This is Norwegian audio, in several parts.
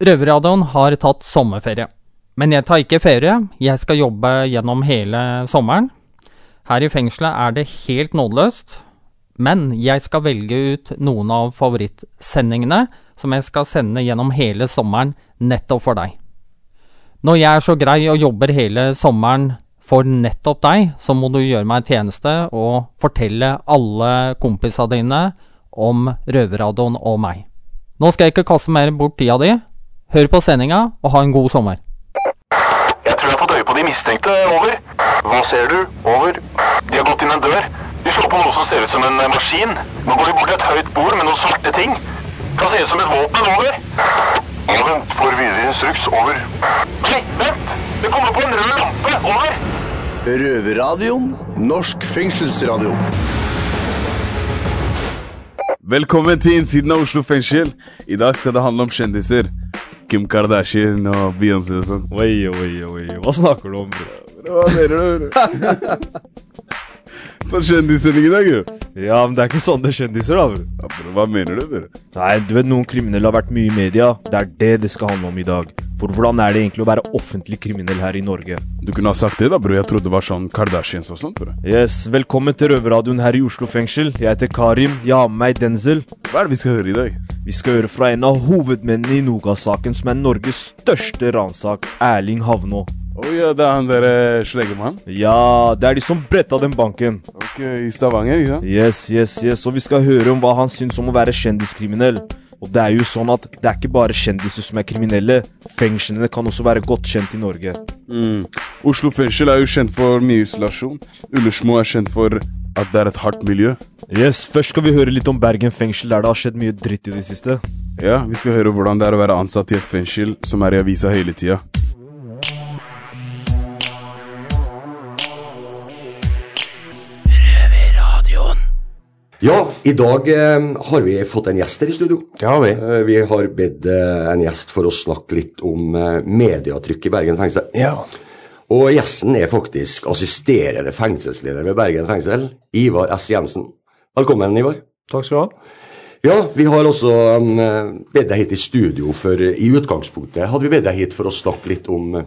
Røverradioen har tatt sommerferie. Men jeg tar ikke ferie, jeg skal jobbe gjennom hele sommeren. Her i fengselet er det helt nådeløst, men jeg skal velge ut noen av favorittsendingene som jeg skal sende gjennom hele sommeren nettopp for deg. Når jeg er så grei og jobber hele sommeren for nettopp deg, så må du gjøre meg en tjeneste og fortelle alle kompisene dine om Røverradioen og meg. Nå skal jeg ikke kaste mer bort tida di. Hør på sendinga, og ha en god sommer. Jeg tror jeg har fått øye på de mistenkte. Over. Hva ser du? Over. De har gått inn en dør. De slår på noe som ser ut som en eh, maskin. Nå går de bort til et høyt bord med noen svarte ting. Kan se ut som et våpen. Over. Vent, får videre instruks. Over. Nei, vent! Det kommer på en rød lampe. Over. Røverradioen. Norsk fengselsradio. Velkommen til innsiden av Oslo fengsel. I dag skal det handle om kjendiser. Kim Kardashian og Beyoncé og sånn. Oi, oi, oi. Hva snakker du om, bror? Hva mener du? Sånn kjendissending i dag, jo. Ja, men det er ikke sånne kjendiser, da. bro. Ja, bro, Hva mener du, dere? Nei, du vet noen kriminelle har vært mye i media. Det er det det skal handle om i dag. For hvordan er det egentlig å være offentlig kriminell her i Norge? Du kunne ha sagt det, da, bror. Jeg trodde det var sånn Kardashians og sånt, bror. Yes, velkommen til Røverradioen her i Oslo fengsel. Jeg heter Karim. Jeg har med meg Denzel. Hva er det vi skal høre i dag? Vi skal høre fra en av hovedmennene i Noga-saken, som er Norges største ransak, Erling Havnå. Å ja, det er han derre sleggemannen? Ja, det er de som bretta den banken. Ok, i Stavanger, ikke sant? Yes, yes, yes. Og vi skal høre om hva han syns om å være kjendiskriminell. Og det er jo sånn at det er ikke bare kjendiser som er kriminelle. Fengslene kan også være godt kjent i Norge. Mm. Oslo fengsel er jo kjent for mye isolasjon. Ullersmo er kjent for at det er et hardt miljø. Yes, Først skal vi høre litt om Bergen fengsel, der det har skjedd mye dritt i det siste. Ja, vi skal høre hvordan det er å være ansatt i et fengsel som er i avisa hele tida. Ja, i dag eh, har vi fått en gjest her i studio. Det har vi. Eh, vi har bedt eh, en gjest for å snakke litt om eh, medietrykk i Bergen fengsel. Ja. Og gjesten er faktisk assisterende fengselsleder ved Bergen fengsel, Ivar S. Jensen. Velkommen, Ivar. Takk skal du ha. Ja, vi har også um, bedt deg hit i studio, for i utgangspunktet hadde vi bedt deg hit for å snakke litt om uh,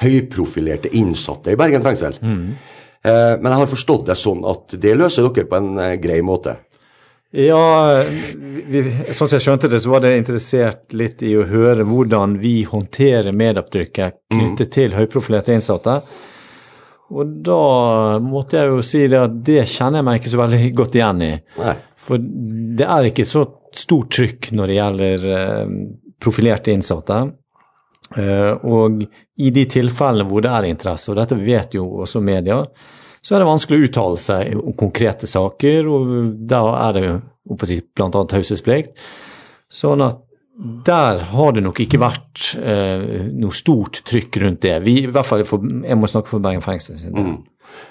høyprofilerte innsatte i Bergen fengsel. Eh, men jeg har forstått det sånn at det løser dere på en eh, grei måte. Ja, vi, sånn som jeg skjønte det, så var det interessert litt i å høre hvordan vi håndterer medopptrykket knyttet til høyprofilerte innsatte. Og da måtte jeg jo si det at det kjenner jeg meg ikke så veldig godt igjen i. Nei. For det er ikke så stort trykk når det gjelder eh, profilerte innsatte. Eh, og i de tilfellene hvor det er interesse, og dette vet jo også media, så er det vanskelig å uttale seg om konkrete saker, og da er det bl.a. taushetsplikt. Sånn at der har det nok ikke vært eh, noe stort trykk rundt det. Vi, i hvert fall for, Jeg må snakke for Bergen fengsel sin del.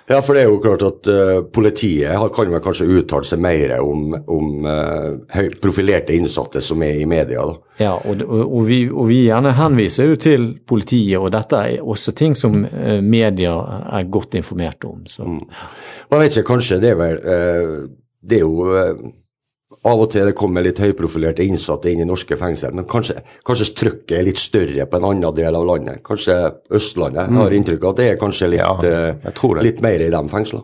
Ja, for det er jo klart at uh, politiet har, kan vel kanskje uttale seg mer om, om uh, profilerte innsatte som er i media, da. Ja, og, og, vi, og vi gjerne henviser jo til politiet, og dette er også ting som eh, media er godt informert om. Så. Og jeg vet ikke, kanskje det er vel uh, Det er jo av og til det kommer litt høyprofilerte innsatte inn i norske fengsel, men kanskje, kanskje trykket er litt større på en annen del av landet. Kanskje Østlandet. Jeg har inntrykk av at det er kanskje litt, Ja, eh, litt mer i de fengslene.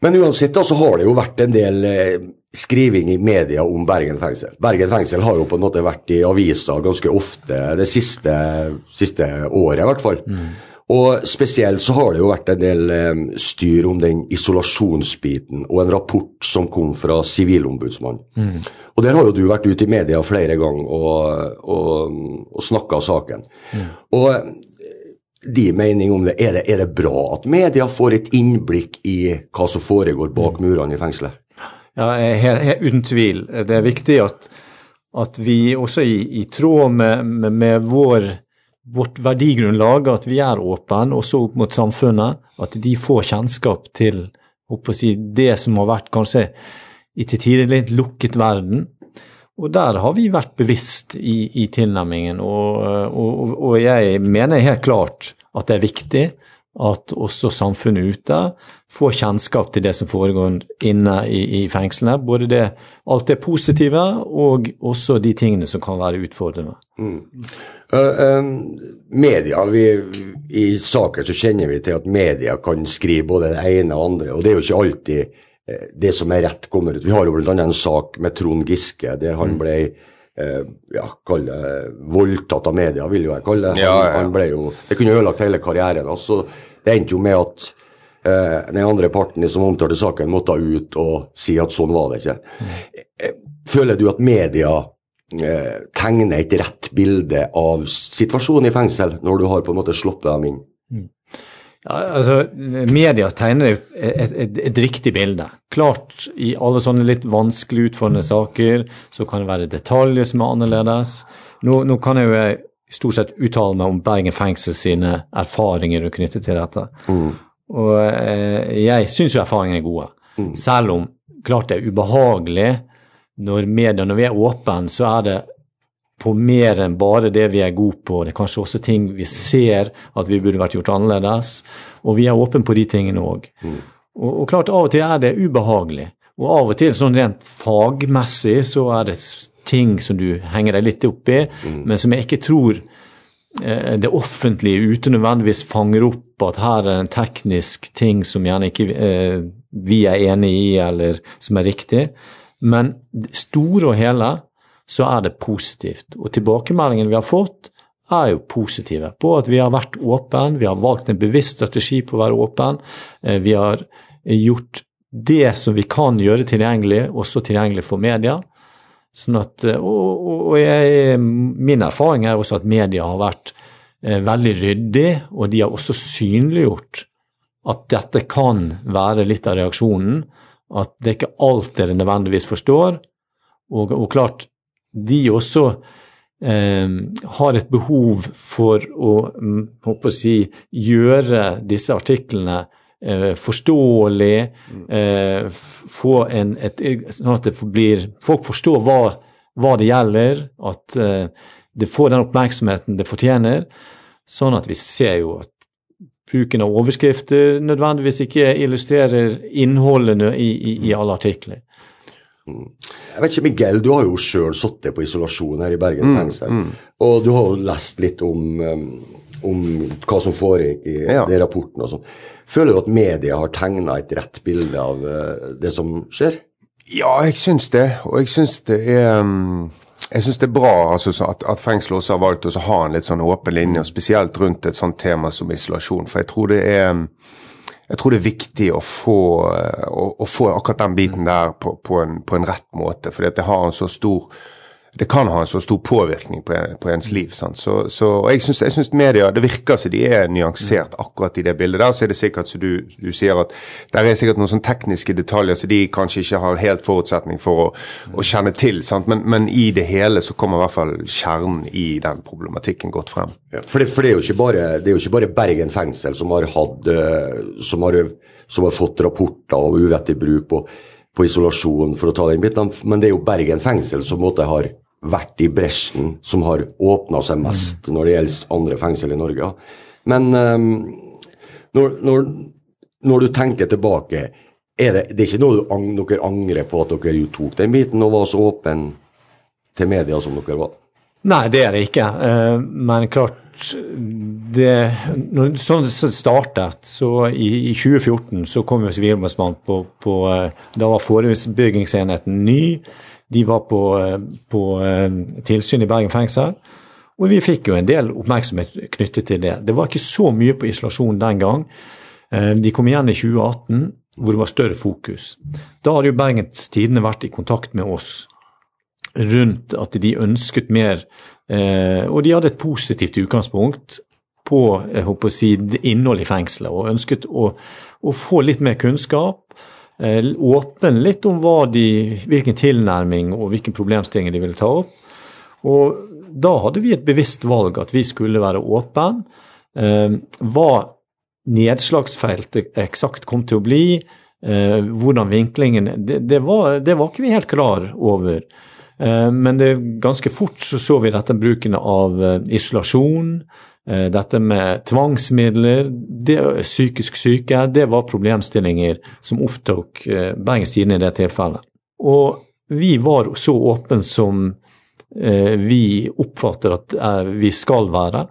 Men uansett da, så har det jo vært en del eh, skriving i media om Bergen fengsel. Bergen fengsel har jo på en måte vært i aviser ganske ofte det siste, siste året, i hvert fall. Og spesielt så har det jo vært en del eh, styr om den isolasjonsbiten, og en rapport som kom fra Sivilombudsmannen. Og der har jo du vært ute i media flere ganger og, og, og snakka saken. Og eh, de mening om det er, det, er det bra at media får et innblikk i hva som foregår bak murene i fengselet? Ja, jeg er uten tvil. Det er viktig at, at vi også i, i tråd med, med, med vår, vårt verdigrunnlag, at vi er åpne også opp mot samfunnet, at de får kjennskap til si, det som har vært kanskje i til tider litt lukket verden. Og der har vi vært bevisst i, i tilnærmingen, og, og- og jeg mener helt klart at det er viktig at også samfunnet ute får kjennskap til det som foregår inne i, i fengslene. Både det, alt det positive og også de tingene som kan være utfordrende. Mm. Uh, um, media, vi, I saker så kjenner vi til at media kan skrive både det ene og andre, og det er jo ikke alltid eh, det som er rett kommer ut. Vi har jo bl.a. en sak med Trond Giske der han ble eh, ja, kalle voldtatt av media, vil jo jeg kalle det. Han, ja, ja. han ble jo, det kunne ødelagt hele karrieren hans. så Det endte jo med at eh, den andre parten som omtalte saken, måtte ut og si at sånn var det ikke. Eh, Føler du at media eh, tegner et rett bilde av situasjonen i fengsel, når du har på en måte sluppet dem inn? Ja, altså, Media tegner et, et, et, riktig bilde. Klart, i alle sånne litt vanskelig utfordrende saker så kan det være detaljer som er annerledes. Nå, nå kan jeg jo stort sett uttale meg om Bergen fengsel sine erfaringer knyttet til dette. Og eh, jeg syns jo erfaringene er gode. Selv om klart det er ubehagelig når media, når vi er åpne, så er det på mer enn bare det vi er gode på. Det er kanskje også ting vi ser at vi burde vært gjort annerledes. Og vi er åpne på de tingene òg. Og, og klart, av og til er det ubehagelig. Og av og til, sånn rent fagmessig, så er det ting som du henger deg litt opp i, men som jeg ikke tror det offentlige ute nødvendigvis fanger opp at her er en teknisk ting som gjerne ikke eh, vi er enig i, eller som er riktig. Men store og hele så er det positivt. Og tilbakemeldingen vi har fått, er jo positive på at vi har vært åpen, vi har valgt en bevisst strategi på å være åpen. Eh, Vi har gjort det som vi kan gjøre tilgjengelig, også tilgjengelig for media. Sånn at, eh, og, og, jeg, min erfaring er også at media har vært eh, veldig ryddig, og de har også synliggjort at dette kan være litt av reaksjonen. At det er ikke alt dere nødvendigvis forstår. Og, og klart, de også eh, har et behov for å, mm, å si, gjøre disse artiklene eh, forståelig, eh, få en, et, sånn at det blir, folk forstår hva, hva det gjelder, at eh, det får den oppmerksomheten det fortjener, sånn at vi ser jo at bruken av overskrifter nødvendigvis ikke illustrerer innholdet i, i, i alle artikler. Jeg vet ikke, Miguel, du har jo sjøl sittet på isolasjon her i Bergen fengsel. Og du har jo lest litt om, um, om hva som foregikk i Ja. den rapporten og sånn. Føler du at media har tegna et rett bilde av uh, det som skjer? Ja, jeg syns det. Og jeg syns det er um, jeg synes det er bra altså, at, at fengselet også har valgt å ha en litt sånn åpen linje, og spesielt rundt et sånt tema som isolasjon. For jeg tror det er um, jeg tror det er viktig å få, eh, å, å få akkurat den biten der på, på, en, på en rett måte. For det har en så stor det kan ha en så stor påvirkning på, på ens liv. Sant? Så, så, og jeg syns, media det virker som de er nyansert akkurat i det bildet der. Så er det sikkert som du, du sier at der er sikkert noen sånne tekniske detaljer som de kanskje ikke har helt forutsetning for å, å kjenne til. Sant? Men, men i det hele så kommer i hvert fall kjernen i den problematikken godt frem. Ja, for, det, for det, er bare, det er jo ikke bare Bergen fengsel som har, hatt, eh, som har, som har fått rapporter om uvettig bruk på, på isolasjon, for å ta den biten, men det er jo Bergen fengsel som måtte har vært i bresjen, som har åpna seg mest når det gjelder andre fengsel i Norge. Men um, når, når, når du tenker tilbake, er det, det er ikke noe ang, dere angrer på at dere jo tok den biten og var så åpen til media som dere var? Nei, det er det ikke. Eh, Men klart det, når, Sånn det startet, så i, i 2014 så kom jo Sivilombudsmannen på, på eh, Da var forebyggingsenheten ny. De var på, eh, på eh, tilsyn i Bergen fengsel. Og vi fikk jo en del oppmerksomhet knyttet til det. Det var ikke så mye på isolasjon den gang. Eh, De kom igjen i 2018 hvor det var større fokus. Da hadde jo Bergens Tidende vært i kontakt med oss rundt at de ønsket mer, og de hadde et positivt utgangspunkt på jeg håper å si, det innholdet i fengselet, og ønsket å, å få litt mer kunnskap. Eh, åpne litt om de, hvilken tilnærming og hvilken problemstilling de ville ta opp. Og da hadde vi et bevisst valg at vi skulle være åpne. Eh, hva nedslagsfeltet eksakt kom til å bli, eh, hvordan vinklingen det, det, var, det var ikke vi helt klar over. Men det, ganske fort så, så vi dette bruken av isolasjon, Dette med tvangsmidler, det, psykisk syke, det var problemstillinger som opptok eh, Bergens Tidende i det tilfellet. Og vi var så åpne som eh, vi oppfatter at eh, vi skal være.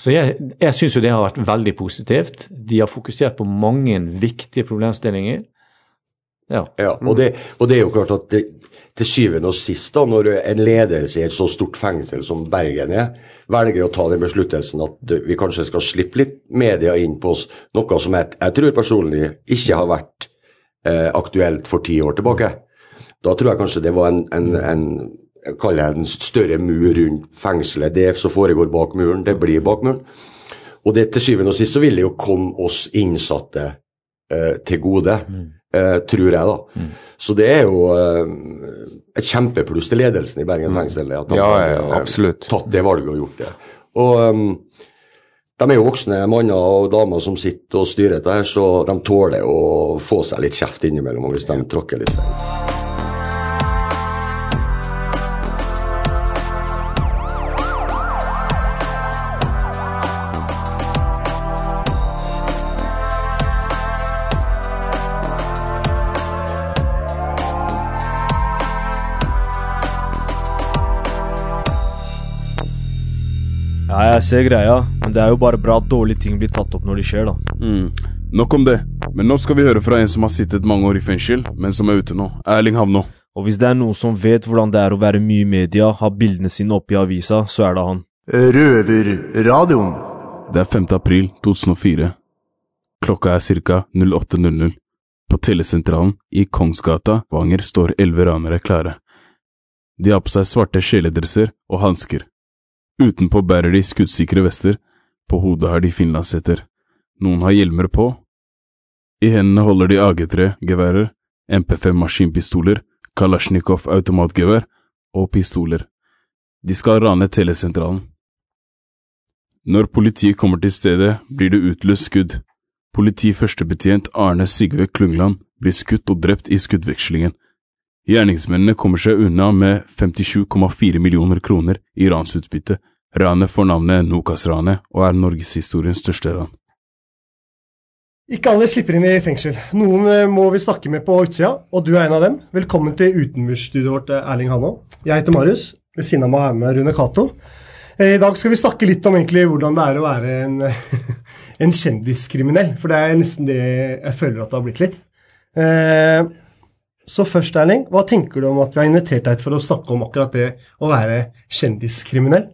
Så jeg, jeg syns jo det har vært veldig positivt. De har fokusert på mange viktige problemstillinger. Ja. Ja, og det, og det er jo klart at det, til syvende og sist, da, når en ledelse i et så stort fengsel som Bergen er, velger å ta den besluttelsen at vi kanskje skal slippe litt media inn på oss, noe som jeg, jeg tror personlig ikke har vært eh, aktuelt for ti år tilbake. Da tror jeg kanskje det var en, en, en jeg kaller det en større mur rundt fengselet. Det som foregår bak muren, det blir bak muren. Og det til syvende og sist så vil det jo komme oss innsatte eh, til gode, eh, tror jeg da. Så det er jo eh, et kjempepluss til ledelsen i Bergen fengsel at de Ja, har eh, tatt det valget og gjort det. Og um, de er jo voksne manner og damer som sitter og styrer dette, her, så de tåler å få seg litt kjeft innimellom hvis de tråkker litt. Jeg ser greia, men det er jo bare bra at dårlige ting blir tatt opp når de skjer, da. Mm. Nok om det, men nå skal vi høre fra en som har sittet mange år i fengsel, men som er ute nå. Erling Havnå. Og hvis det er noen som vet hvordan det er å være mye i media, ha bildene sine oppe i avisa, så er det han. Røverradioen. Det er 5. april 2004. Klokka er ca. 08.00. På telesentralen i Kongsgata, Vanger, står elleve ranere klare. De har på seg svarte kjeledresser og hansker. Utenpå bærer de skuddsikre vester, på hodet har de finlandshetter. Noen har hjelmer på. I hendene holder de AG3-geværer, MP5 maskinpistoler, Kalasjnikov automatgevær og pistoler. De skal rane telesentralen. Når politiet kommer til stedet, blir det utløst skudd. Politiførstebetjent Arne Sigve Klungland blir skutt og drept i skuddvekslingen. Gjerningsmennene kommer seg unna med 57,4 millioner kroner i ransutbytte. Ranet får navnet Nokas-ranet og er norgeshistoriens største ran. Ikke alle slipper inn i fengsel. Noen eh, må vi snakke med på utsida, og du er en av dem. Velkommen til utenmursstudioet vårt, eh, Erling Hanå. Jeg heter Marius. Ved siden av meg er med Rune Cato. Eh, I dag skal vi snakke litt om hvordan det er å være en, en kjendiskriminell. For det er nesten det jeg føler at det har blitt litt. Eh, Så først, Erling, hva tenker du om at vi har invitert deg for å snakke om akkurat det å være kjendiskriminell?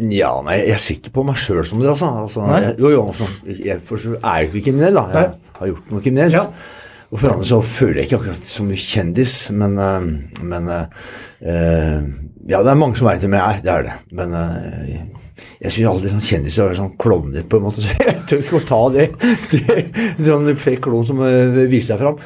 Ja, nei, jeg ser ikke på meg sjøl som det, altså. altså jeg, jo, jo, altså, jeg for er jo ikke kriminell, da. Jeg Nei. har gjort noe kriminelt. Ja. Og for andre så føler jeg ikke akkurat som kjendis, men, eh, men eh, Ja, det er mange som veit hvem jeg er, det er det. Men eh, jeg syns alle sånn kjendiser er sånn klovner, på en måte. Så jeg tør ikke å ta det. det sånn frekk klovn som viser seg fram.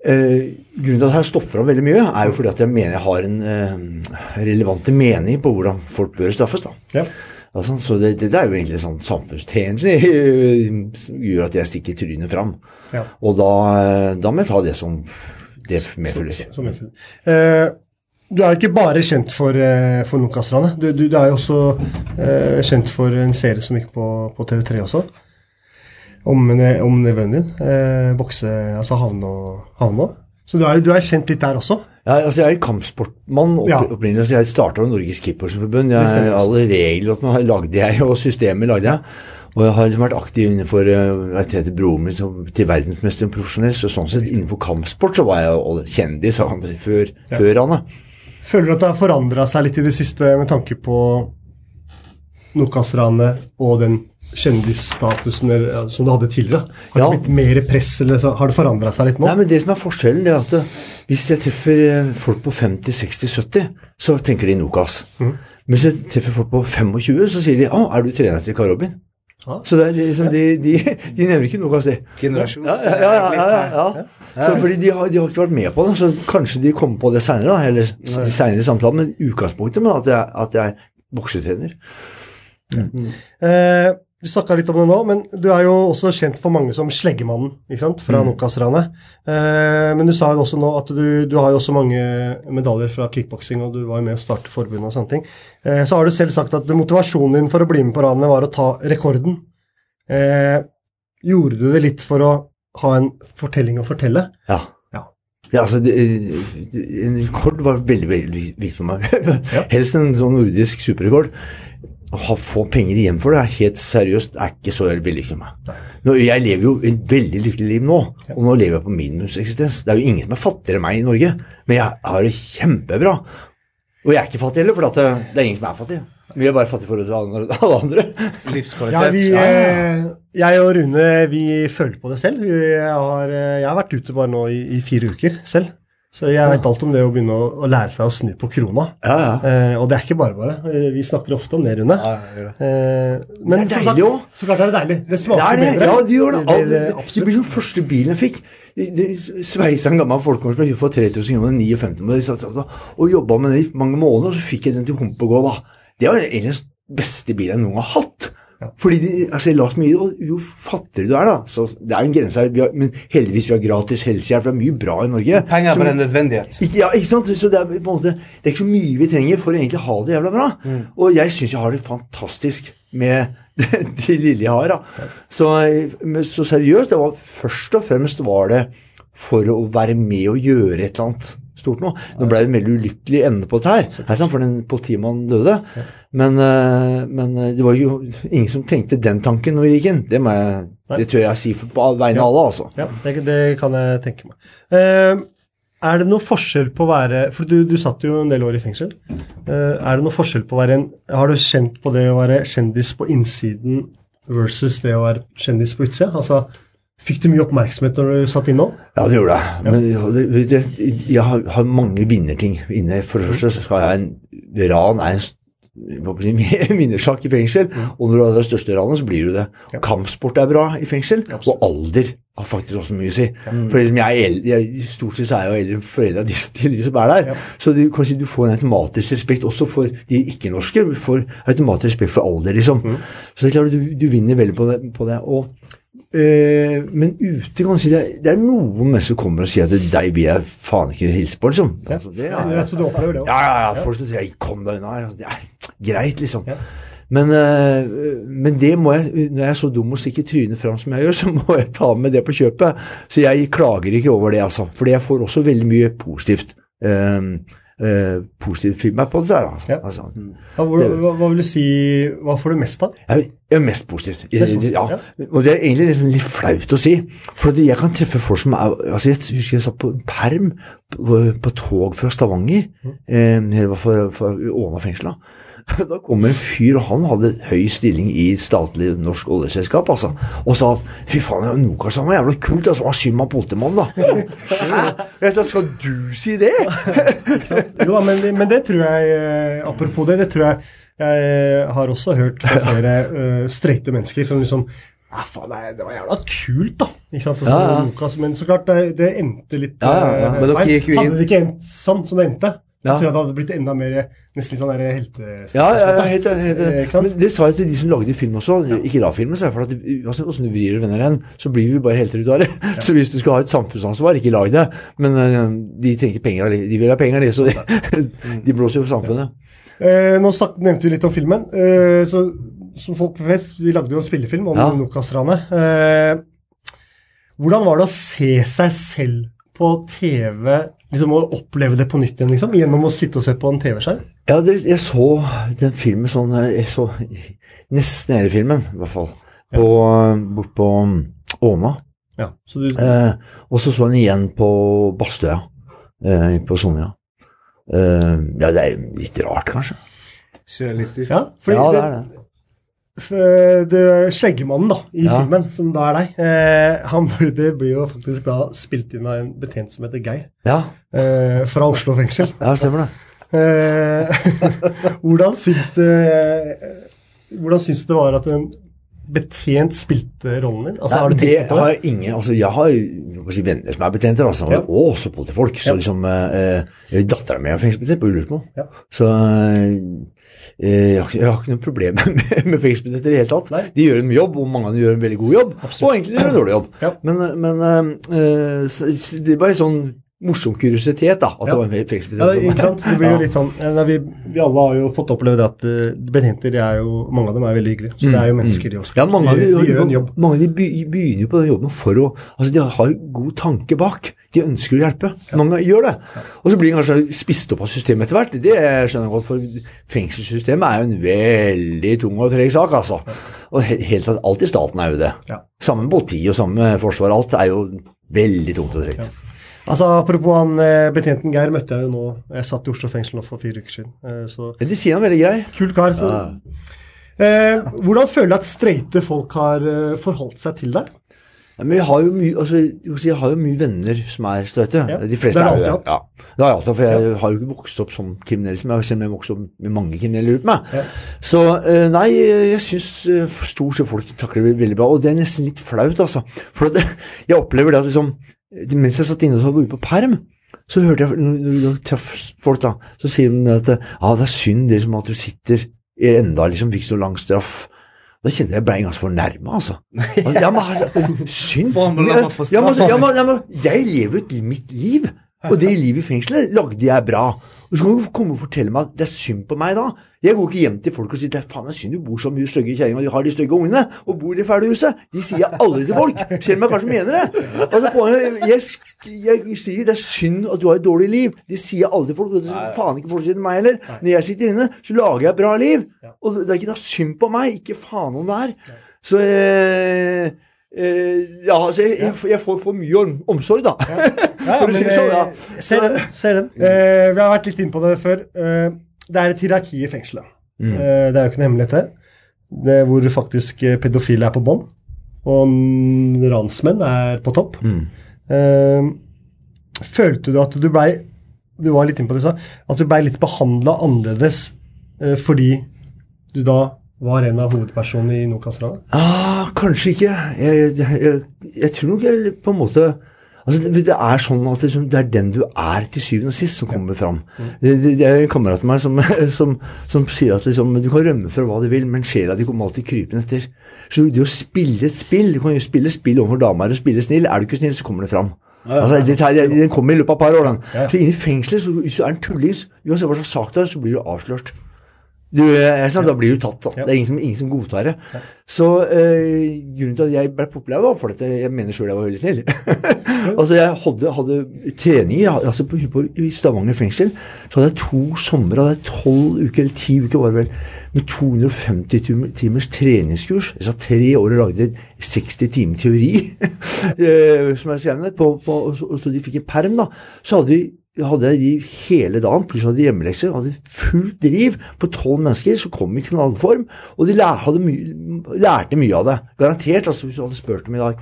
Eh, grunnen til at jeg står fram veldig mye, er jo fordi at jeg mener jeg har en eh, relevante mening på hvordan folk bør straffes. da. Ja. Altså, så det, det er jo egentlig sånn samfunnstjenlig eh, som gjør at jeg stikker trynet fram. Ja. Og da, eh, da må jeg ta det som det medfølger. Som som medfølger. Eh, du er jo ikke bare kjent for, eh, for Nokas-ranet. Du, du, du er jo også eh, kjent for en serie som gikk på, på TV3 også. Om, om nevøen din. Eh, bokse, altså Havnå. og Så du er, du er kjent litt der også. Ja, altså jeg er kampsportmann opp, Ja. opprinnelig. så Jeg starta Norges Kippersforbund. Alle reglene lagde jeg, og systemet lagde jeg. Og jeg har vært aktiv innenfor eh, Jeg heter broren min som, til verdensmester profesjonell, så sånn sett innenfor kampsport så var jeg kjendis før, før han. Føler du at det har forandra seg litt i det siste med tanke på Nokas-ranet og den kjendisstatusen som du hadde tidligere? Har Ja. det blitt mer press, eller så, har det forandra seg litt nå? Nei, men det som er forskjellen, det er at eh, hvis jeg treffer eh, folk på 50, 60, 70, så tenker de Nokas. Mm. Men hvis jeg treffer folk på 25, så sier de 'Å, er du trener til Karl Robin?' Ja. Så det er liksom, de, de, de nevner ikke Nokas, de. Generasjons... Ja, ja, ja, ja, ja, ja. Så fordi de har, de har ikke vært med på det, så kanskje de kommer på det seinere, eller de senere samtaler, men utgangspunktet med at jeg, at jeg er boksetrener. Eh, Vi snakka litt om det nå, men du er jo også kjent for mange som Sleggemannen ikke sant? fra Mm. Nokas-ranet. Eh, men du sa jo også nå at du, du har jo også mange medaljer fra kickboksing, og du var jo med å starte forbundet og sånne ting. Eh, så har du selv sagt at motivasjonen din for å bli med på ranet var å ta rekorden. Eh, gjorde du det litt for å ha en fortelling å fortelle? Ja. Ja. Altså, det, en rekord var veldig veldig viktig for meg. Helst en sånn nordisk superrekord. Å få penger igjen for det er helt seriøst er ikke så veldig for meg. Nå, jeg lever jo et veldig lykkelig liv nå, og nå lever jeg på minimumseksistens. Det er jo ingen som er fattigere enn meg i Norge, men jeg har det kjempebra. Og jeg er ikke fattig heller, for det, det er ingen som er fattig. Vi er bare fattige i forhold til alle- andre. andre. Ja, vi, eh, jeg og Rune vi føler på det selv. Jeg har, eh, jeg har vært ute bare nå i, i fire uker selv. Så jeg vet alt om det å begynne å, å lære seg å snu på krona. Ja, ja. Eh, og det er ikke bare bare. Eh, Vi snakker ofte om det, Rune. Eh, men Det er som deilig sagt, også. så klart er det deilig. Det smaker det det. bedre. Ja, det gjør det. Det- det- Det, absolutt. blir den første bilen jeg fikk. Sveisa en gammel folkevogn for 3000 kroner, 59 men jeg og- jobba med det i mange måneder, og så fikk jeg den til Humpegå, da. Det var egentlig den beste bilen jeg noen gang har hatt. Fordi de, altså jeg la mye, og Jo fattigere du er, da så Det er en grense her, men heldigvis vi har gratis helsehjelp. Det er mye bra i Norge. Penger er bare en nødvendighet. ikke, ja, ikke sant? Så det er, på en måte, det er ikke så mye vi trenger for å egentlig ha det jævla bra. Og jeg syns jeg har det fantastisk med det, det lille jeg har. Da. Så, men så seriøst, det var først og fremst var det for å være med og gjøre et eller annet stort nå. Nå ble det en veldig ulykkelig ende på dette her, for den politimannen døde. Men, eh, men eh, det var jo ingen som tenkte den tanken når vi gikk inn. Det, må jeg, det tør jeg si på vegne av alle, altså. Ja, det, det kan jeg tenke meg. Uh, er det noe forskjell på å være For du, du satt jo en del år i fengsel. Er det noe forskjell på å være en Har du kjent på det å være kjendis på innsiden versus det å være kjendis på utsida? Altså, fikk du mye oppmerksomhet når du satt inne òg? Ja, det gjorde jeg. Men det, det, jeg har, har mange vinnerting inne. For det første skal jeg en Ran er en vinnersak i fengsel, og når du har det største ranet, så blir du det. Kampsport er bra i fengsel, og alder har faktisk også mye å si. For liksom jeg er eldre, jeg, Stort sett er jeg jo eldre enn foreldra til de som er der. Så du, kan si, du får en automatisk respekt også for de ikke-norske. Du får automatisk respekt for alder, liksom. Så det er klart du, du vinner veldig på det. På det. Og Eh, men ute kan du si det, det er noen mennesker som kommer og sier at deg vil jeg faen ikke hilse på, liksom. Altså, det er, Ja, så du opplever det også? ja, ja, ja. Folk sier 'kom deg unna'. Det er greit, liksom. Men, eh, men det må jeg, når jeg er så dum og stikker trynet fram som jeg gjør, så må jeg ta med det på kjøpet. Så jeg klager ikke over det, altså. For jeg får også veldig mye positivt. eh, eh, positiv feedback på det der. Ja. altså. Ja, hvor, hva, hva vil du si Hva får du mest av? Er mest positivt. Mest positivt, ja. Og det er egentlig litt flaut å si. For jeg kan treffe folk som er altså Jeg husker jeg satt på en perm på, tog fra Stavanger, eh, eller for, for Åna-fengsla. da. Da kom en fyr, og han hadde høy stilling i statlig norsk oljeselskap, altså, og sa at fy faen, Nokas var jævla kult, altså, han skyld meg politimannen, da. Jeg sa, skal du si det? Jo men, men det tror jeg eh, Apropos det, det tror jeg jeg har også hørt fra flere uh, streite mennesker som liksom ja, faen, nei, Det var jævla kult, da. Ikke sant? Altså, Ja, ja. Lukas, men så klart, det, det endte litt Ja, eh, feil. Hadde det ikke endt sånn som det endte, så tror jeg det hadde blitt enda mer nesten litt sånn der heltestemning. Ja, ja, ja, helt, helt, Eh, helt. Men det sa jeg til de som lagde film også, ikke la filmen, for at uansett hvordan du vrir og vender den, så blir vi bare helter ut av det. Så hvis du skal ha et samfunnsansvar, ikke lag det. Men eh, de trenger penger, de vil ha penger, de, så de, de blåser jo for samfunnet. Eh, nå nevnte vi litt om filmen. Eh, så, som folk flest, De lagde jo en spillefilm om Ja. Nokas-ranet. Eh, hvordan var det å se seg selv på TV, liksom å oppleve det på nytt igjen, liksom, gjennom å sitte og se på en TV-skjerm? Ja, det, jeg så den filmen sånn Jeg så nesten hele filmen, i hvert fall. På, bort på um, Åna. Ja, så du, Eh, og så så jeg den igjen på Bastøya, eh, på Sonja. Eh, ja, det er litt rart, kanskje. Surrealistisk. ja, fordi Ja, det det, er det. Det Sleggemannen da, i Ja. filmen, som da er deg, eh, han, det blir jo faktisk da spilt inn av en betjent som heter Geir, Ja, eh, fra Oslo fengsel. ja stemmer det. Eh, hvordan syns du eh, Hvordan syns du det var at en betjent spilte rollen din? Altså, Nei, har du det på har det? jeg ingen Altså, jeg har si, venner som er betjenter, altså, Ja. og også politifolk. Så Ja. liksom eh, eh, Dattera mi er fengselsbetjent på Ullersmo. Ja. Så eh, jeg, har, ikke- jeg har ikke noe problem med, med fengselsbetjenter i det hele tatt. Nei. De gjør en jobb, og mange av dem gjør en veldig god jobb. Og egentlig gjør en dårlig jobb. Men, eh, men eh, så, så det er bare sånn morsom kuriositet, da, at Ja. det var en fengselsbetjent. Ja, ikke sant? Det blir jo litt sånn eh, nei, vi, vi alle har jo fått oppleve det at uh, betjenter er jo, mange av dem er veldig hyggelige. Så det er jo mennesker, de også. Ja, mange av de, de, de gjør en jobb. Mange av de begynner jo på den jobben for å Altså, de har jo god tanke bak. De ønsker å hjelpe. Mange gjør det. Og så blir de kanskje spist opp av systemet etter hvert. Det skjønner jeg godt, for fengselssystemet er jo en veldig tung og treg sak, altså. Og helt alt i staten er jo det. Ja. Sammen med politi og sammen med forsvar, alt er jo veldig tungt og tregt. Altså, Apropos han eh, betjenten Geir møtte jeg jo nå. Jeg satt i Oslo fengsel nå for fire uker siden. Eh, så de sier han veldig grei. Kul kar. Så. Eh, hvordan føler du at streite folk har eh, forholdt seg til deg? Ja, Men jeg har jo mye, altså, jeg har jo mye venner som er streite. Ja, De fleste det har jeg alltid det. Ja. Det har jeg alltid, for jeg har jo ikke vokst opp som kriminell, som jeg, selv om jeg vokste opp med mange kriminelle rundt meg. Ja. Så eh, nei, jeg syns eh, stort sett folk takler det veldig bra. Og det er nesten litt flaut, altså. For at, jeg opplever det at liksom Mens jeg satt inne og var ute på perm, så hørte jeg når traff folk, da, så sier de at ja, det er synd det som at du sitter i enda liksom fikk så lang straff. Da kjente jeg jeg ble ganske fornærma, altså. altså ja, men, altså synd. Ja, men, ja, men, jeg lever jo mitt liv, og det livet i fengselet lagde jeg bra. Og så kan du komme og fortelle meg at det er synd på meg da. Jeg går ikke hjem til folk og sier er faen det er synd du bor så mye stygge kjerringer og de har de stygge ungene og bor i det fæle huset. De sier jeg aldri til folk, selv om jeg kanskje mener det. Altså, poenget, jeg, jeg, sier det er synd at du har et dårlig liv. Det sier jeg aldri til folk, og det skal faen ikke folk sier til meg heller. Når jeg sitter inne, så lager jeg et bra liv. Og det er ikke noe synd på meg, ikke faen om det er. Så eh, ja, altså, jeg, jeg, får for mye om, omsorg, da. Ja, men, sånn, ja. eh, Ser den. Ser den. Eh, vi har vært litt inne på det før. Eh, det er et hierarki i fengselet. Mm. Eh, det er jo ikke noe hemmelighet her. Det er hvor faktisk eh, pedofile er på bånn, og ransmenn er på topp. Mm. Eh, følte du at du blei Du var litt inne på det, sa. At du blei litt behandla annerledes eh, fordi du da var en av hovedpersonene i Nokas-ranet? Ah, kanskje ikke. Jeg, jeg, jeg, tror nok jeg på en måte Altså, det, det er sånn at liksom, det er den du er til syvende og sist, som kommer fram. Det, det, det er en kamerat av meg som, som, som sier at liksom, du kan rømme fra hva du vil, men sjela di kommer alltid krypende etter. Så det å spille et spill Du kan jo spille spill overfor damer og spille snill. Er du ikke snill, så kommer det fram. Altså, den kommer i løpet av et par år. Den. Så inn i fengselet, så, hvis du er en tulling, så- uansett hva slags sak det er, så blir du avslørt. Du, jeg, sånn, Da blir du tatt. Da. Det er ingen som, ingen som godtar det. Så eh, grunnen til at jeg ble populær, var fordi jeg mener sjøl jeg var veldig snill. altså Jeg hadde, hadde treninger altså på, på, I Stavanger fengsel så hadde jeg to somre, hadde jeg tolv uker, eller ti uker var det vel, med 250 tim- timers treningskurs. Jeg satt tre år og lagde 60 timer teori, eh, som jeg skrev ned, på, på, og, så, og så de fikk en perm, da. Så hadde vi hadde de hele dagen, pluss hadde hjemmelekser. Hadde fullt driv på tolv mennesker som kom i knallform. Og de lærte mye av det. Garantert, altså, hvis du hadde spurt dem i dag.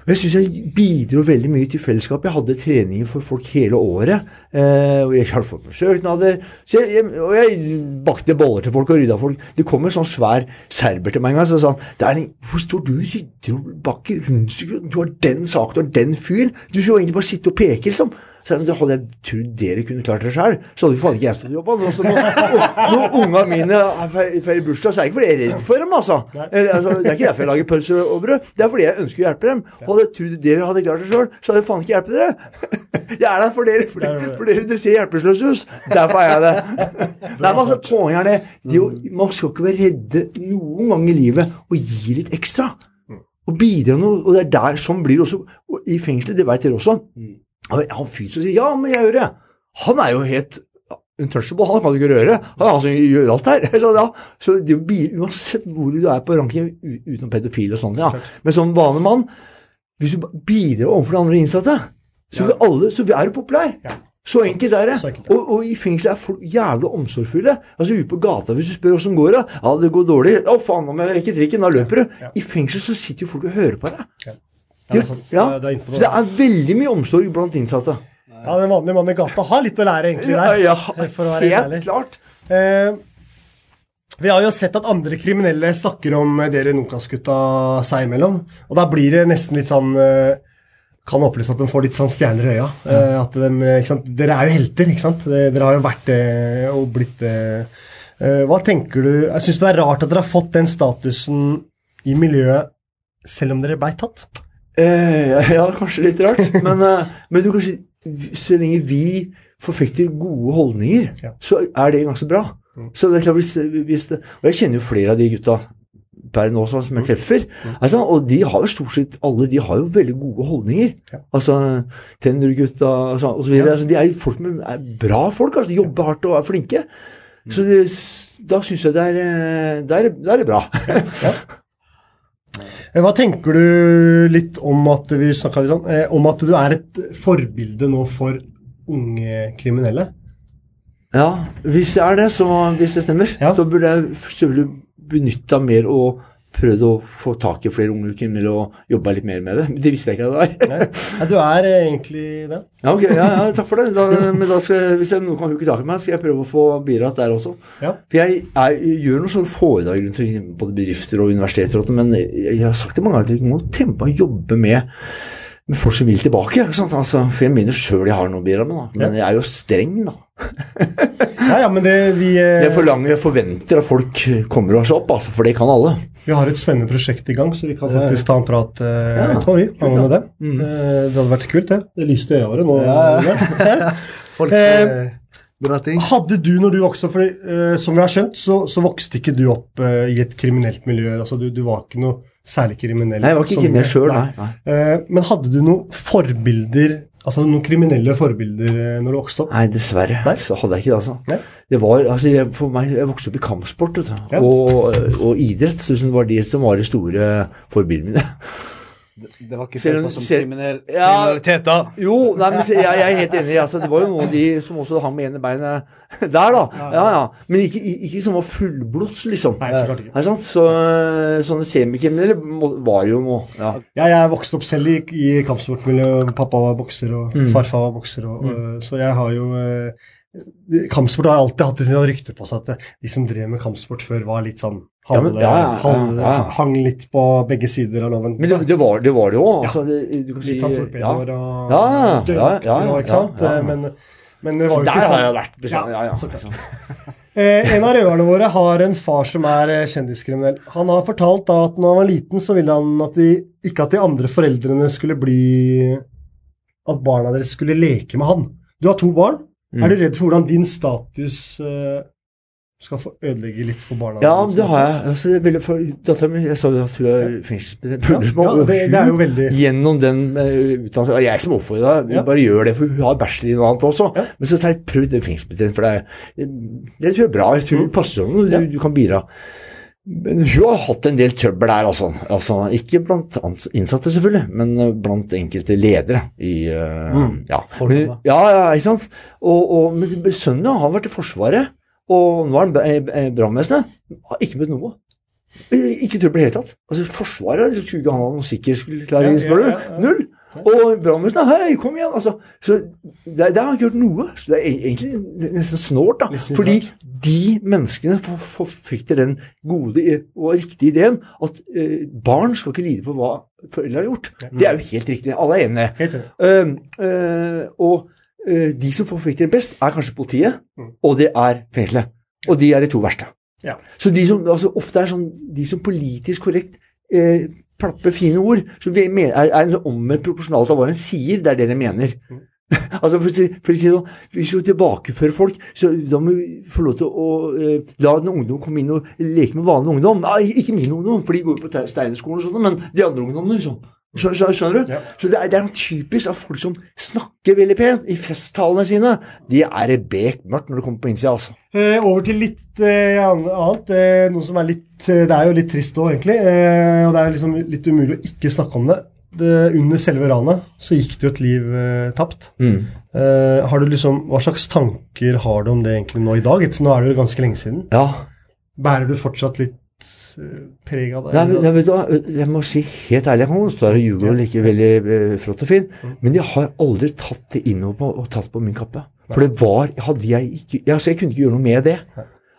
Og Jeg syns jeg bidro veldig mye til fellesskapet. Jeg hadde treninger for folk hele året. Eh, og jeg hadde fått meg søknader. Jeg, jeg, og jeg bakte boller til folk og rydda folk. Det kom en sånn svær serber til meg en gang. Så sa han hvor står du og rydder og bakker rundstykker? Du har den saken, du har den fyren. Du skulle jo egentlig bare sitte og peke, liksom. Så jeg, hadde jeg trodd dere kunne klart det sjøl, så hadde jo faen ikke jeg stått i jobben. Når, når, når unga mine feirer bursdag, så er det ikke fordi jeg er redd for dem, altså. Eller, altså. Det er ikke derfor jeg lager pølser og brød. Det er fordi jeg ønsker å hjelpe dem. Og hadde jeg trodd dere hadde klart det sjøl, så hadde jeg faen ikke hjulpet dere. Jeg er der for dere, for dere, for dere, dere ser hjelpeløse ut. Derfor er jeg det. Nei, men altså, Poenget er det, det å, Man skal ikke være redde noen gang i livet og gi litt ekstra. Og bidra noe. Og det er der, sånn blir det også og i fengselet. Det vet dere også. Han fyren som sier 'ja, men jeg gjør det', han er jo helt untouchable. Han kan du ikke røre. Han er han som gjør alt her. Så, ja, så det blir, Uansett hvor du er på ranking, utenom pedofil og sånn, ja. men som vanlig mann Hvis du bidrar overfor de andre innsatte, så, vi alle, så er du populær. Så enkelt er det. Så enkelt er det. Og, og i fengselet er folk jævlig omsorgsfulle. Altså Ute på gata, hvis du spør åssen går det Ja, det går dårlig. Å, faen, nå må jeg rekke trikken. Da løper du. I fengsel så sitter jo folk og hører på deg. Ja, De- det er ja, det, er det er veldig mye omsorg blant innsatte. Ja, Den vanlige mannen i gata har litt å lære egentlig der. Ja, ja helt helt ærlig. klart. Eh, Vi har jo sett at andre kriminelle snakker om eh, dere Nokas-gutta seg imellom. Og da blir det nesten litt sånn eh, Kan opplyse at de får litt sånn stjerner i øya. Eh, At de? Dere er jo helter, ikke sant? Dere har jo vært det og blitt det. Eh, Hva tenker du Syns du det er rart at dere har fått den statusen i miljøet selv om dere blei tatt? Eh, ja, kanskje litt rart. Men, eh, men du kan si så lenge vi forfekter gode holdninger, Ja. så er det ganske bra. Så det er klart hvis, hvis det, Og jeg kjenner jo flere av de gutta per nå som jeg treffer. Altså, og de har jo stort sett alle de har jo veldig gode holdninger. Ja. Altså Tendergutta altså, så videre. Altså, de er jo folk med er bra folk. Altså, de jobber hardt og er flinke. Så det, da syns jeg det er, eh, det er, det er bra. Eh, Hva tenker du litt om at litt om, eh, om at du er et forbilde nå for unge kriminelle? Ja, hvis det er det, så hvis det stemmer, Ja. så burde jeg selvfølgelig benytta mer og prøvd å få tak i flere unge kriminelle og jobba litt mer med det. Det visste jeg ikke at det var. Nei, du er eh, egentlig det. Ja, okay, ja, ja, takk for det. Da, men da skal, jeg- hvis jeg, noen kan huke tak i meg, skal jeg prøve å få bidratt der også. Ja. For jeg, jeg gjør noen sånne foredrag rundt både bedrifter og universiteter, men jeg, jeg har sagt det mange ganger at vi må på å jobbe med, med folk som vil tilbake. Altså, for jeg mener sjøl jeg har noe å bidra med, men jeg er jo streng, da. Ja, ja, men det, vi, eh, Jeg forlanger, jeg forventer at folk kommer seg opp, altså, for det kan alle. vi har et spennende prosjekt i gang, så vi kan faktisk ta en prat eh, Ja, etterpå, vi, angående det. Mm. Eh, det hadde vært kult, det. Det lyste i øya våre nå. Folk Eh, ting. Hadde du, når du vokste opp, eh, som vi har skjønt, så, så vokste ikke du opp eh, i et kriminelt miljø. altså Du, du var ikke noe særlig kriminelle. Nei, jeg var ikke kriminell sjøl, nei. nei. Eh, men hadde du noen forbilder, altså noen kriminelle forbilder eh, når du vokste opp? Nei, dessverre. Nei? Så hadde jeg ikke det, altså. Nei? Det var, altså jeg, for meg, jeg vokste opp i kampsport vet du, Ja. og, og idrett. Så det var de som var de store forbildene mine. Det var ikke sett på som kriminell, Ja. kriminalitet, da. Jo, nei, men jeg, jeg er helt enig. Altså, det var jo noen av de som også hang med ene beinet der, da. Ja, ja. Men ikke, ikke som var fullblods, liksom. Nei, så klart ikke. Så, sånne semikriminelle var jo noe. Ja. Jeg vokste opp selv i, i kampsportmiljø. Pappa var bokser, og Mm. farfar var bokser. Og, mm. så jeg har jo eh, Kampsport har alltid hatt et rykte på seg at eh, de som drev med kampsport før, var litt sånn Ja, men- ja, halve. Hang litt på begge sider av loven. Men det, det var det jo. Altså, litt sånn ja. torpedoer og Ja, ja, ja, ja, ja, og ikke sant? Men, men det var jo Der ikke har sånn. jeg vært. beskjeden. Ja, ja, sant. Eh, en av røverne våre har en far som er eh, kjendiskriminell. Han har fortalt da at når han var liten, så ville han at de, ikke at de andre foreldrene skulle bli At barna deres skulle leke med han. Du har to barn. Mm. Er du redd for hvordan din status eh, skal få ødelegge litt for barna? Ja, det har jeg. Altså, det er veldig for datteren min, Jeg sa jo at hun er fengselsbetjent. Ja, ja, det, det er jo veldig Gjennom den uh, utdannelsen og Jeg som oppfordrer deg, Ja. bare gjør det, for hun har bachelor i noe annet også. Ja. Men så tar jeg prøv den fengselsbetjenten, for det, er, det tror jeg er bra. Jeg tror det passer henne, du, du kan bidra. Men hun har hatt en del trøbbel der, altså. altså ikke blant innsatte, selvfølgelig, men eh, blant enkelte ledere i uh, Mm. ja. Men- ja, ja, ikke sant? Og, og, men sønnen har vært i Forsvaret, og nå er han i eh, brannvesenet. Har ikke møtt noe. Eh, Ikke trøbbel i det hele tatt. Altså, Forsvaret skulle ikke ha noen sikkerhetsklarering, spør du. Null. Og brannvesenet Hei, kom igjen! Altså, så der, der har han ikke gjort noe. Så det er e- egentlig nesten snålt, da. Fordi de menneskene for- forfekter den gode og riktige ideen at eh, barn skal ikke lide for hva foreldre har gjort. Det er jo helt riktig. Alle er enige. Um, eh, og eh, de som forfekter den best, er kanskje politiet, Mm. og det er fengselet. Og de er de to verste. Ja. Så de som altså, ofte er sånn De som politisk korrekt eh, plapper fine ord, som mener, er, er en sånn omvendt proporsjonalt av hva en sier, det er det de mener. Mm. altså for, for å si sånn, Hvis vi tilbakefører folk, så da må vi få lov til å eh, la en ungdom komme inn og leke med vanlig ungdom. Nei, ikke min ungdom, for de går jo på Steinerskolen og sånn, men de andre ungdommene. liksom. Skjønner, du? Ja. Så det er, det er typisk av folk som snakker veldig pent i festtalene sine. De er bekmørkt når det kommer på innsida, altså. Eh, over til litt eh, annet. Eh, noe som er litt eh, Det er jo litt trist òg, egentlig. Eh, og det er liksom litt umulig å ikke snakke om det. det under selve ranet så gikk det jo et liv eh, tapt. Mm. Eh, har du liksom, Hva slags tanker har du om det egentlig nå i dag? Nå er det jo ganske lenge siden. Ja. Bærer du fortsatt litt preg av det? Nei, men, nei, vet du, hva, jeg må si helt ærlig, jeg kan stå her og ljuge og like veldig eh, flott og fin, men jeg har aldri tatt det innover på, og tatt på min kappe. For det var hadde jeg ikke jeg, altså, jeg kunne ikke gjøre noe med det.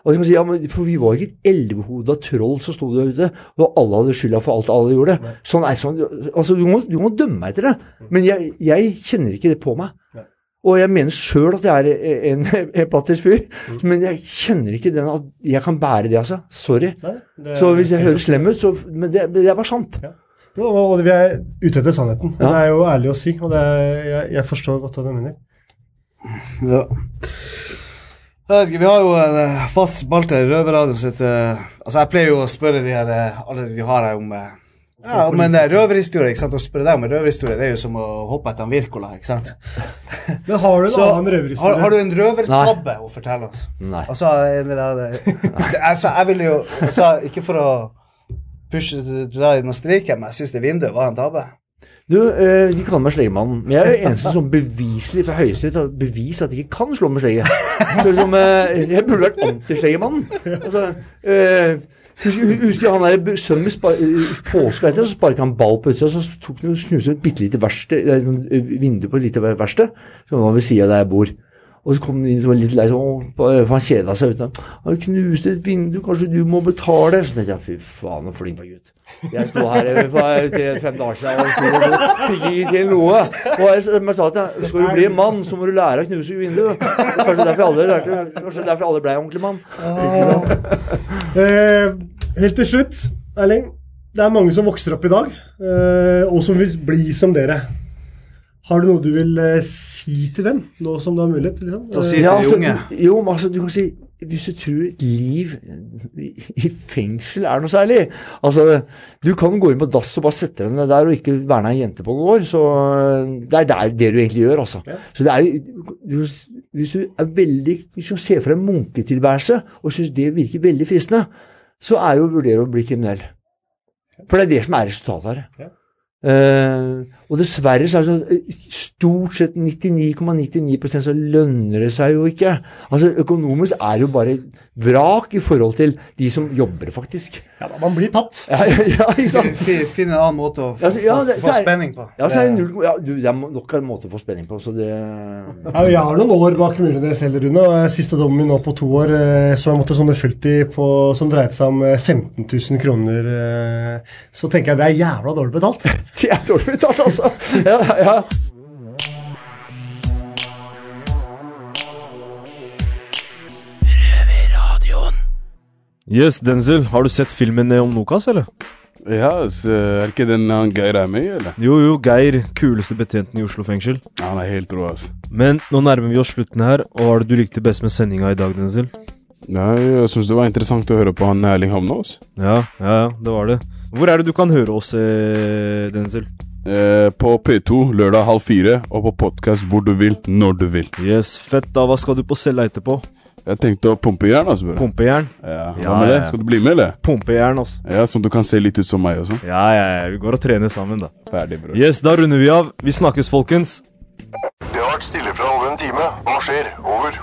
Og så kan man si, ja, men, For vi var ikke et elvehoda troll som sto der ute, og alle hadde skylda for alt alle gjorde. Sånn er sånn, altså Du må, du må dømme meg etter det, men jeg, jeg kjenner ikke det på meg. Og jeg mener sjøl at jeg er en empatisk fyr, men jeg kjenner ikke den at jeg kan bære det, altså. Sorry. det- så hvis jeg høres slem ut, så Men det, det er bare sant. Jo, og vi er ute etter sannheten. Ja. Det er jo ærlig å si, og det er, jeg, jeg forstår godt hva du mener. Ja. Jeg vet ikke, Vi har jo en eh, fast spalte i Røverradioen som heter Altså, jeg pleier jo å spørre de her eh, alle vi har her om eh, ja, men en røverhistorie. ikke sant? Å spørre deg om røverhistorie det er jo som å hoppe etter en Wirkola. ikke sant? Men har du en Så, annen røverhistorie? Har, har du en røvertabbe å fortelle oss? Nei. Altså, jeg, altså, jeg vil jo altså, Ikke for å pushe deg inn og strike, men jeg syns det vinduet var en tabbe. Du, eh, De kaller meg sleggemannen. men jeg er jo eneste som beviselig fra Høyesterett har bevis at jeg ikke kan slå med slegge. Liksom, eh, Jeg burde vært antisleggemannen. Altså, eh, husker, husker han der sønnen min påska etter, så sparket han ball på utsida, så tok han og snuste et bitte lite verksted, vindu på et lite verksted som var ved sida av der jeg bor. Og så kom han inn som var litt lei, seg, han kjeda seg uten. 'Han knuste et vindu, kanskje du må betale?' Så tenkte jeg fy faen, så flink gutt. Jeg sto her eh, for tre-fem dager siden og fikk ikke til noe. Og jeg, sa til deg, skal du bli en mann, så må du lære å knuse vindu. Kanskje derfor alle lærte, kanskje derfor alle ble ordentlig mann. Eh, helt til slutt, Erling. Det er mange som vokser opp i dag, eh, og som vil bli som dere. Har du noe du vil eh, si til dem, nå som du har mulighet? Liksom? Eh, Ja, altså, du- Jo, men altså, du kan si Hvis du tror et liv i, i fengsel er noe særlig Altså, du kan gå inn på dass og bare sette deg ned der og ikke være ei jente på gård. Så det er der, det du egentlig gjør, altså. Så det er du, Hvis du er veldig Hvis du ser for deg munketilværelse og syns det virker veldig fristende, så er jo å vurdere å bli kriminell. For det er det som er resultatet her. Eh, og dessverre så er det så eh, stort sett 99,99% så lønner det seg jo ikke. Altså Økonomisk er det jo bare vrak i forhold til de som jobber, faktisk. Ja, da, man blir tatt. Ja, ja, ja ikke sant? Fin- Finn en annen måte å få, Ja, så- ja, det- få er- spenning på. Ja, så er det, null, ja, du, det er nok en måte å få spenning på, så det Ja, jeg har noen år bak murene selv, Rune. og Siste dommen min nå på to år, eh, som jeg måtte sånne fulltid på, som dreide seg om eh, 15 000 kroner, så tenker jeg det er jævla dårlig betalt. Det er dårlig betalt, altså! Ja, ja. Yes, Denzel, har du sett filmen om Nokas, eller? Ja, så er ikke den han Geir er med i, eller? Jo, jo, Geir, kuleste betjenten i Oslo fengsel. Ja, Han er helt rå, altså. Men nå nærmer vi oss slutten her, og hva er det du likte best med sendinga i dag, Denzel? Nei, jeg syns det var interessant å høre på han Erling Hamnås. Ja, ja, ja, det var det. Hvor er det du kan høre oss, eh, Denzel? Eh, på P2 lørdag halv fire, og på podkast hvor du vil, når du vil. Yes, fett da. Hva skal du på cella etterpå? Jeg tenkte å pumpe jern, altså. bror. Pumpejern? Ja, Ja, Hva med det? ja. Skal du bli med, eller? Pumpejern, altså. Ja, Sånn du kan se litt ut som meg også. Ja, ja, ja, vi går og trener sammen, da. Ferdig, bror. Yes, da runder vi av. Vi snakkes, folkens. Det har vært stille fra over en time. Hva skjer? Over.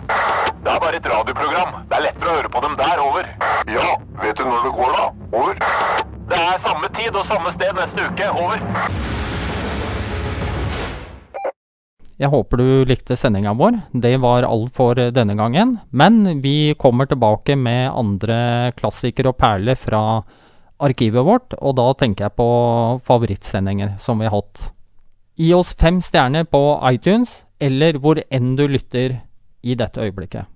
Det er bare et radioprogram. Det er lettere å høre på dem der. Over. Ja, vet du når det går, da? Over. Det er samme tid og samme sted neste uke. Over. Jeg håper du likte sendinga vår. Det var alt for denne gangen. Men vi kommer tilbake med andre klassikere og perler fra arkivet vårt, og da tenker jeg på favorittsendinger som vi har hatt. Gi oss fem stjerner på iTunes, eller hvor enn du lytter i dette øyeblikket.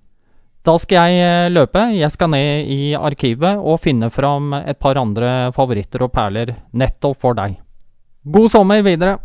Da skal jeg eh, løpe. Jeg skal ned i arkivet og finne fram et par andre favoritter og perler nettopp for deg. God sommer videre!